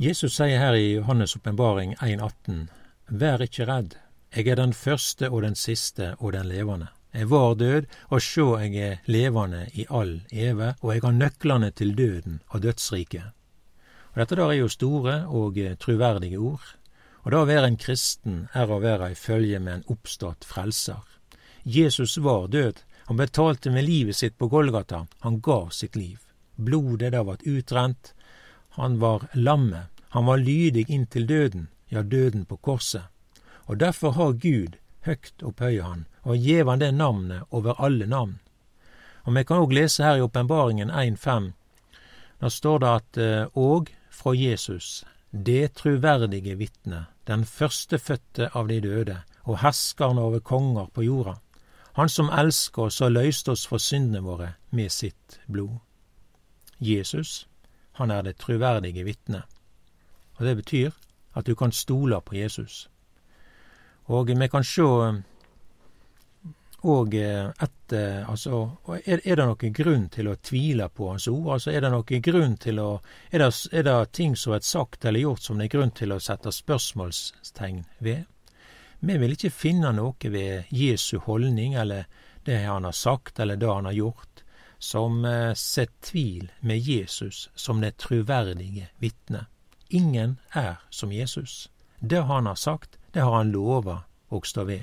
Jesus sier her i Johannes' åpenbaring 1,18.: Vær ikke redd, jeg er den første og den siste og den levende. Jeg var død, og sjå jeg er levende i all eve, og jeg har nøklene til døden og dødsriket. Og Dette der er jo store og truverdige ord, og det å være en kristen er å være i følge med en oppstått frelser. Jesus var død, han betalte med livet sitt på Golgata, han ga sitt liv. Blodet der var utrent, han var lammet, han var lydig inntil døden, ja, døden på korset. Og derfor har Gud høgt opphøye han, og gjev han det navnet over alle navn. Og vi kan òg lese her i Åpenbaringen 1.5, da står det at òg fra Jesus, det truverdige vitne, den førstefødte av de døde, og herskeren over konger på jorda, han som elsker oss og løyste oss for syndene våre med sitt blod. Jesus, han er det truverdige vitne. Og det betyr at du kan stole på Jesus. Og vi kan sjå og etter Altså, er, er det noen grunn til å tvile på Hans ord? Altså, er det noen grunn til å Er det, er det ting som er sagt eller gjort som det er grunn til å sette spørsmålstegn ved? Vi vil ikke finne noe ved Jesu holdning eller det han har sagt eller det han har gjort, som setter tvil med Jesus som det truverdige vitne. Ingen er som Jesus. Det han har sagt, det har han lova og stå ved.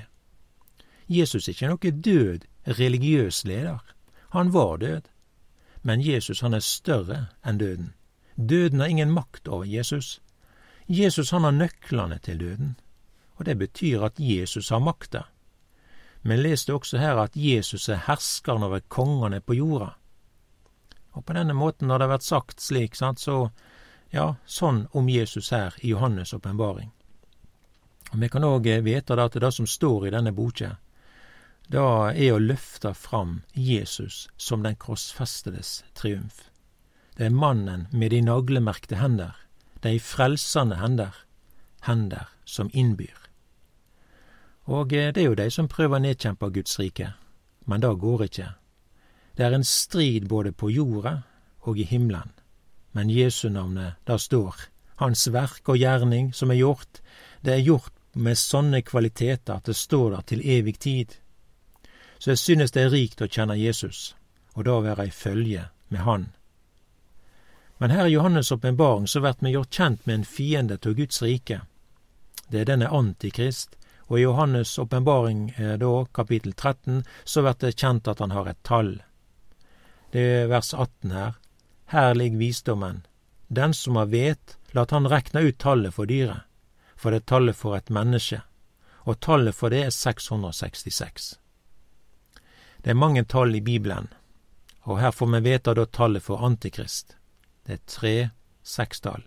Jesus er ikke noe død religiøs leder. Han var død. Men Jesus han er større enn døden. Døden har ingen makt over Jesus. Jesus han har nøklene til døden. Og det betyr at Jesus har makta. Men leste også her at Jesus er herskeren over kongene på jorda. Og på denne måten har det vært sagt slik, sant, så ja, sånn om Jesus her i Johannes' åpenbaring. Og Vi kan òg vite at det som står i denne boka, det er å løfte fram Jesus som den krossfestedes triumf. Det er mannen med de naglemerkte hender, de frelsende hender, hender som innbyr. Og det er jo de som prøver å nedkjempe Guds rike, men det går ikke. Det er en strid både på jorda og i himmelen, men Jesu navnet, det står. Hans verk og gjerning som er gjort, det er gjort med sånne kvaliteter at det står der til evig tid. Så jeg synes det er rikt å kjenne Jesus, og da være i følge med Han. Men her i Johannes' åpenbaring så blir vi gjort kjent med en fiende til Guds rike. Det er denne Antikrist, og i Johannes' åpenbaring, da, kapittel 13, så blir det kjent at han har et tall. Det er vers 18 her. Her ligger visdommen. Den som har vet, lat han rekne ut tallet for dyret, for det er tallet for et menneske, og tallet for det er 666. Det er mange tall i Bibelen, og her får vi vite da tallet for Antikrist. Det er tre sekstall.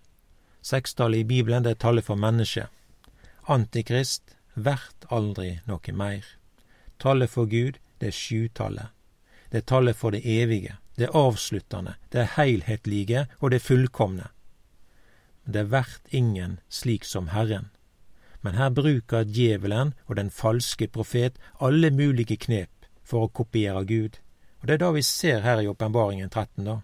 Sekstallet i Bibelen det er tallet for mennesket. Antikrist vert aldri noe meir. Tallet for Gud det er sjutallet. Det er tallet for det evige, det avsluttende, det heilhetlige og det fullkomne. Det vert ingen slik som Herren. Men her bruker djevelen og den falske profet alle mulige knep for å kopiere Gud. Og Det er det vi ser her i Åpenbaringen 13. da.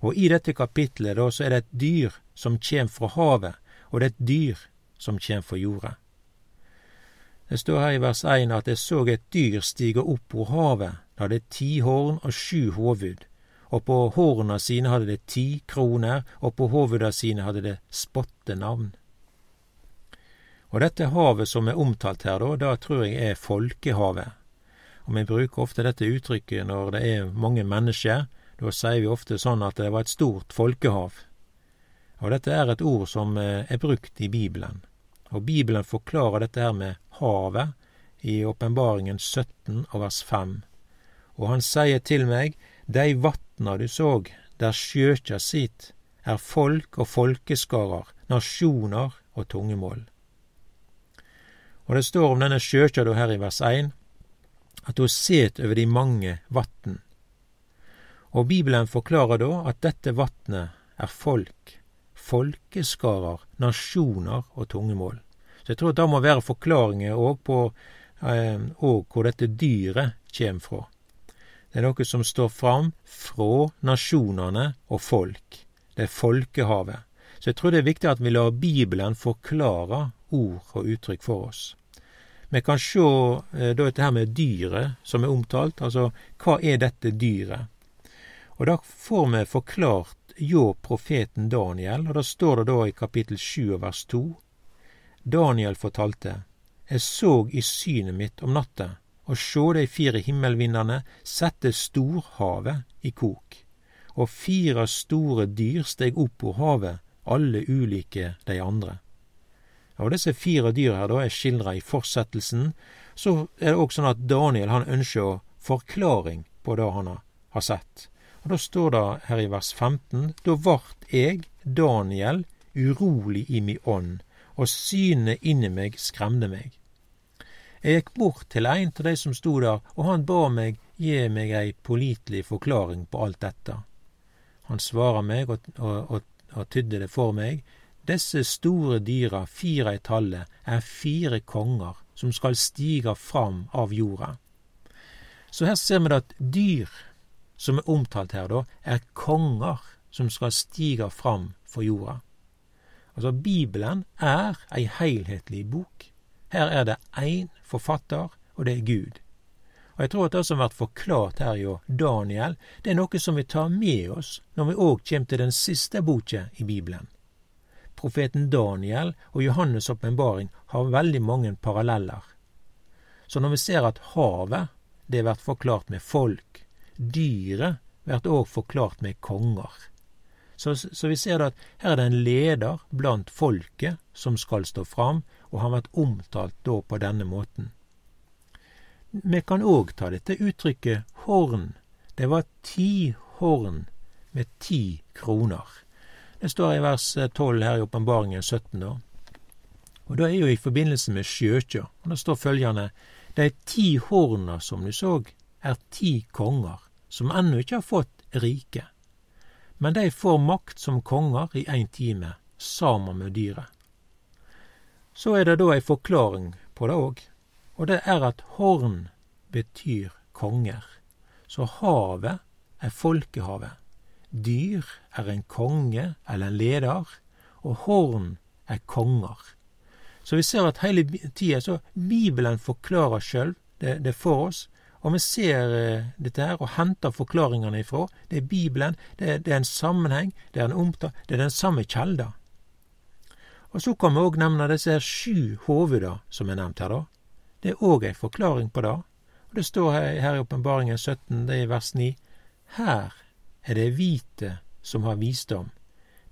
Og i dette kapitlet da, så er det et dyr som kjem fra havet, og det er et dyr som kjem fra jorda. Det står her i vers 1 at jeg så et dyr stige opp på havet, det hadde ti horn og sju hovud, og på horna sine hadde det ti kroner, og på hovuda sine hadde det spottenavn. Og dette havet som er omtalt her, da, da tror jeg er folkehavet. Og vi bruker ofte dette uttrykket når det er mange mennesker. Da sier vi ofte sånn at det var et stort folkehav. Og dette er et ord som er brukt i Bibelen. Og Bibelen forklarer dette her med havet i Åpenbaringen 17 og vers 5. Og han sier til meg, Dei vatna du såg, der sjøkja sit, er folk og folkeskarar, nasjoner og tungemål. Og det står om denne sjøkja da her i vers 1, at ho set over de mange vatn. Og Bibelen forklarer da at dette vatnet er folk, folkeskarar, nasjoner og tungemål. Så jeg tror at det må være forklaringer òg på eh, hvor dette dyret kommer fra. Det er noe som står fram fra nasjonene og folk. Det er folkehavet. Så jeg tror det er viktig at vi lar Bibelen forklare ord og uttrykk for oss. Vi kan se eh, da dette her med dyret som er omtalt, altså hva er dette dyret? Og da får vi forklart hjå profeten Daniel, og da står det da i kapittel 7 vers 2. Daniel fortalte, Jeg såg i synet mitt om natta, og sjå dei fire himmelvindane sette storhavet i kok, og fire store dyr steg opp på havet, alle ulike de andre. Og disse fire dyr her da er skildra i fortsettelsen. Så er det også sånn at Daniel han ønsker forklaring på det han har sett. Og Da står det her i vers 15.: Da vart eg, Daniel, urolig i mi ånd, og synet inni meg skremte meg. Jeg gikk bort til ein av de som sto der, og han ba meg gi meg ei pålitelig forklaring på alt dette. Han svarer meg og, og, og, og tydde det for meg. Disse store dyra, fire i tallet, er fire konger som skal stige fram av jorda. Så her ser vi at dyr som er omtalt her, da, er konger som skal stige fram for jorda. Altså, Bibelen er ei heilhetlig bok. Her er det én forfatter, og det er Gud. Og jeg tror at det som blir forklart her hjå Daniel, det er noe som vi tar med oss når vi òg kjem til den siste boka i Bibelen. Profeten Daniel og Johannes' åpenbaring har veldig mange paralleller. Så når vi ser at havet, det blir forklart med folk, dyret blir òg forklart med konger. Så, så, vi ser at her er det en leder blant folket som skal stå fram, og har vært omtalt da på denne måten. Vi kan òg ta dette uttrykket horn. Det var ti horn med ti kroner. Det står i vers 12 her i Åpenbaringen 17. da. Og da er jo i forbindelse med sjøkja. Og da står følgende De ti horna som du så, er ti konger som ennå ikke har fått rike, men de får makt som konger i ein time, sammen med dyret. Så er det da ei forklaring på det òg, og det er at horn betyr konger. Så havet er folkehavet. Dyr er en konge eller en leder, og horn er konger. Så vi ser at hele tida så Bibelen forklarer sjøl det, det for oss, og vi ser eh, dette her og henter forklaringene ifra. Det er Bibelen, det er, det er en sammenheng, det er en omtale, det er den samme kjelda. Og så kan vi òg nevne disse her sju hoveda som er nevnt her, da. Det er òg ei forklaring på det. Og det står her, i Åpenbaringen 17, det er i vers 9. Her er det hvite som har visdom.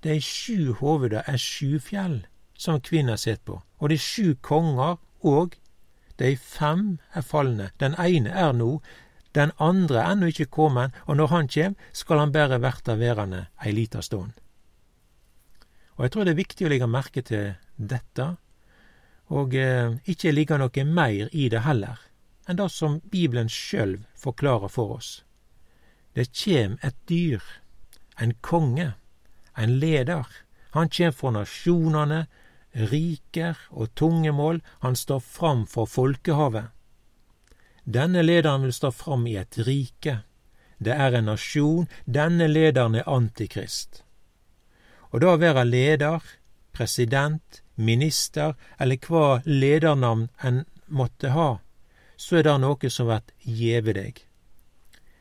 De sju hoveda er sju fjell som kvinner sitter på, og de sju konger og de fem er falne. Den ene er nå, den andre er ennå ikke kommet, og når han kjem, skal han bare verta værende ei lita stund. Og jeg tror det er viktig å legge merke til dette, og eh, ikke ligge noe mer i det heller, enn det som Bibelen sjølv forklarer for oss. Det kjem et dyr, en konge, en leder. Han kjem fra nasjonane, riker og tungemål, han står fram for folkehavet. Denne lederen vil stå fram i et rike. Det er en nasjon, denne lederen er antikrist. Og da å være leder, president, minister eller hva ledernavn en måtte ha, så er det noe som blir gjeve deg.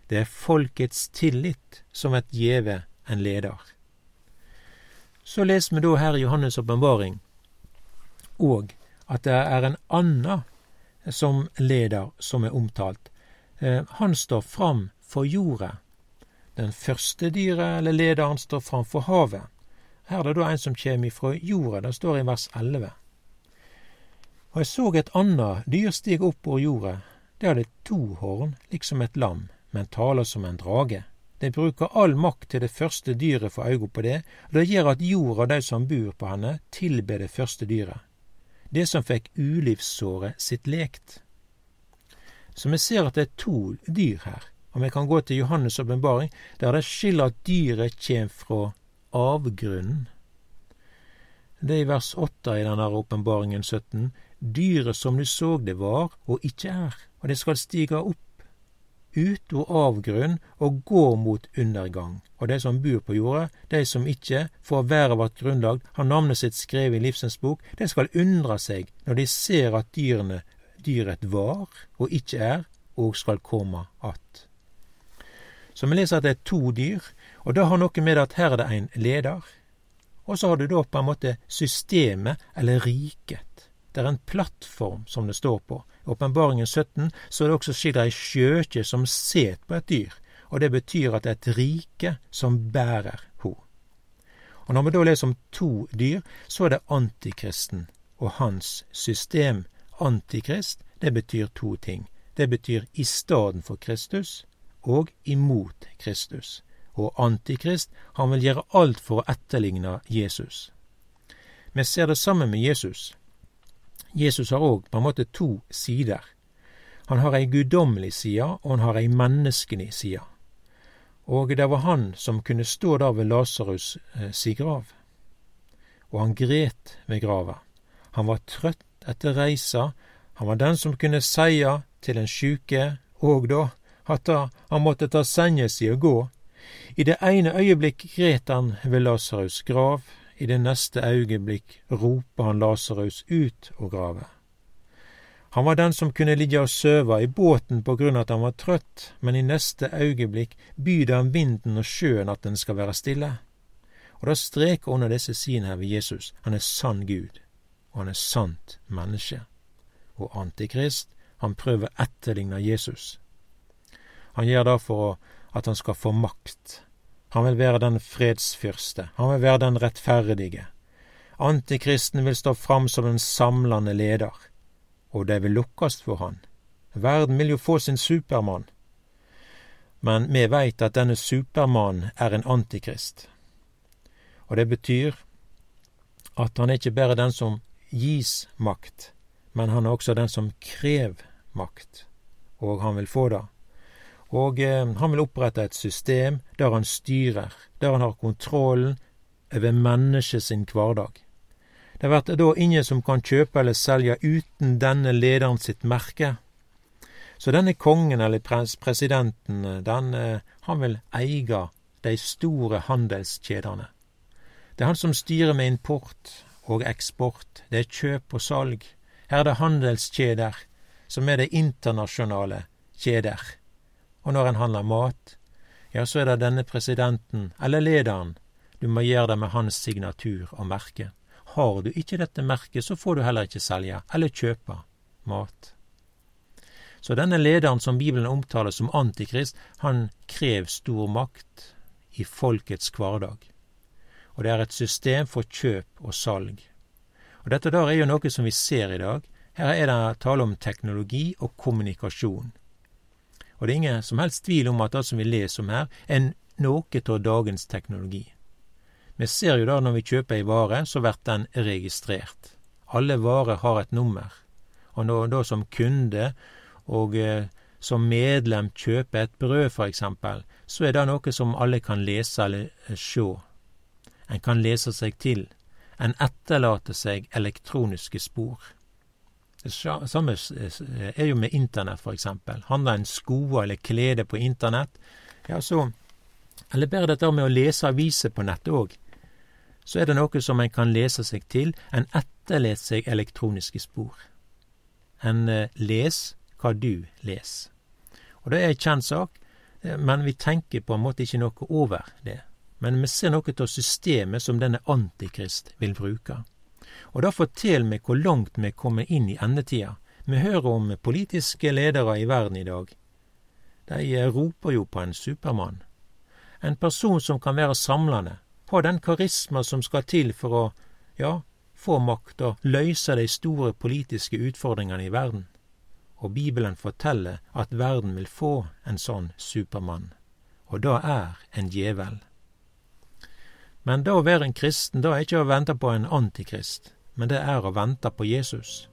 Det er folkets tillit som blir gjeve en leder. Så leser vi da her i Johannes' åpenbaring og at det er en anna som leder som er omtalt. Eh, han står fram for jorda. Den første dyret, eller lederen, står fram for havet. Her er det da en som kjem ifra jorda. Det står i vers 11. Og jeg så et anna dyr stige opp over jorda. Det hadde to horn, liksom et lam, men taler som en drage. Det bruker all makt til det første dyret for øye på det, og det gjør at jorda og de som bor på henne, tilber det første dyret det som fikk ulivssåret sitt lekt. Så vi ser at det er to dyr her, og vi kan gå til Johannes' åpenbaring, der det skiller at dyret kjem fra avgrunnen. Det er i vers 8 i denne åpenbaringen 17. Dyret som du såg det var og ikke er, og det skal stige opp utor avgrunn og går mot undergang. Og de som bor på jorda, de som ikke får været vårt grunnlag, har navnet sitt skrevet i livsens bok, de skal undre seg når de ser at dyrene, dyret var og ikke er, og skal komme att. Så vi leser at det er to dyr, og det har noe med at her er det en leder. Og så har du da på en måte systemet, eller riket. Det er en plattform som det står på. Åpenbaringen 17 så er det også skildra ei skjøkje som set på et dyr, og det betyr at det er et rike som bærer ho. Og Når vi da leser om to dyr, så er det antikristen og hans system. Antikrist, det betyr to ting. Det betyr i staden for Kristus og imot Kristus. Og antikrist, han vil gjøre alt for å etterligne Jesus. Vi ser det sammen med Jesus. Jesus har òg på en måte to sider. Han har ei guddommelig side, og han har ei menneskelig side. Og det var han som kunne stå der ved Lasarus eh, si grav. Og han gret ved grava. Han var trøtt etter reisa. Han var den som kunne seia til den sjuke, og da, at han måtte ta senga si og gå. I det ene øyeblikk gret han ved Lasarus' grav, i det neste øyeblikk roper han Lasarus ut og grave. Han var den som kunne ligge og søve i båten på grunn av at han var trøtt, men i neste øyeblikk byr han vinden og sjøen at den skal være stille. Og da streker under disse sidene her ved Jesus. Han er sann Gud, og han er sant menneske. Og Antikrist, han prøver å etterligne Jesus. Han gjør det for at han skal få makt, han vil være den fredsfyrste. Han vil være den rettferdige. Antikristen vil stå fram som den samlende leder, og det vil lukkast for han. Verden vil jo få sin Supermann. Men vi veit at denne Supermannen er en antikrist. Og det betyr at han er ikke bare den som gis makt, men han er også den som krev makt, og han vil få det. Og eh, han vil opprette et system der han styrer, der han har kontrollen over mennesket sin hverdag. Det blir da ingen som kan kjøpe eller selge uten denne lederen sitt merke. Så denne kongen eller presidenten, den, eh, han vil eie de store handelskjedene. Det er han som styrer med import og eksport, det er kjøp og salg. Her er det handelskjeder, som er det internasjonale kjeder. Og når en handler mat, ja, så er det denne presidenten, eller lederen, du må gjøre det med hans signatur og merke. Har du ikke dette merket, så får du heller ikke selge eller kjøpe mat. Så denne lederen som Bibelen omtaler som antikrist, han krever stor makt i folkets hverdag. Og det er et system for kjøp og salg. Og dette der er jo noe som vi ser i dag. Her er det tale om teknologi og kommunikasjon. Og det er ingen som helst tvil om at det som vi leser om her, er noe av dagens teknologi. Vi ser jo da når vi kjøper ei vare, så blir den registrert. Alle varer har et nummer. Og når da som kunde og eh, som medlem kjøper et brød, eksempel, så er det noe som alle kan lese eller se. sjå. En kan lese seg til. En etterlater seg elektroniske spor. Det samme er jo med internett, for eksempel. Handler en sko eller klede på internett, ja, så Eller bare dette med å lese aviser på nettet òg. Så er det noe som en kan lese seg til. En etterlater seg elektroniske spor. En eh, les hva du les. Og det er ei kjent sak, eh, men vi tenker på en måte ikke noe over det. Men vi ser noe av systemet som denne antikrist vil bruke. Og da forteller meg hvor langt vi kommer inn i endetida. Vi hører om politiske ledere i verden i dag. De roper jo på en supermann. En person som kan være samlende, ha den karisma som skal til for å, ja, få makt og løse de store politiske utfordringene i verden. Og Bibelen forteller at verden vil få en sånn supermann. Og da er en djevel. Men da å være en kristen, da er ikke å vente på en antikrist men det er å vente på Jesus.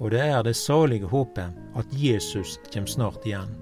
Og det er det salige håpet at Jesus kjem snart igjen.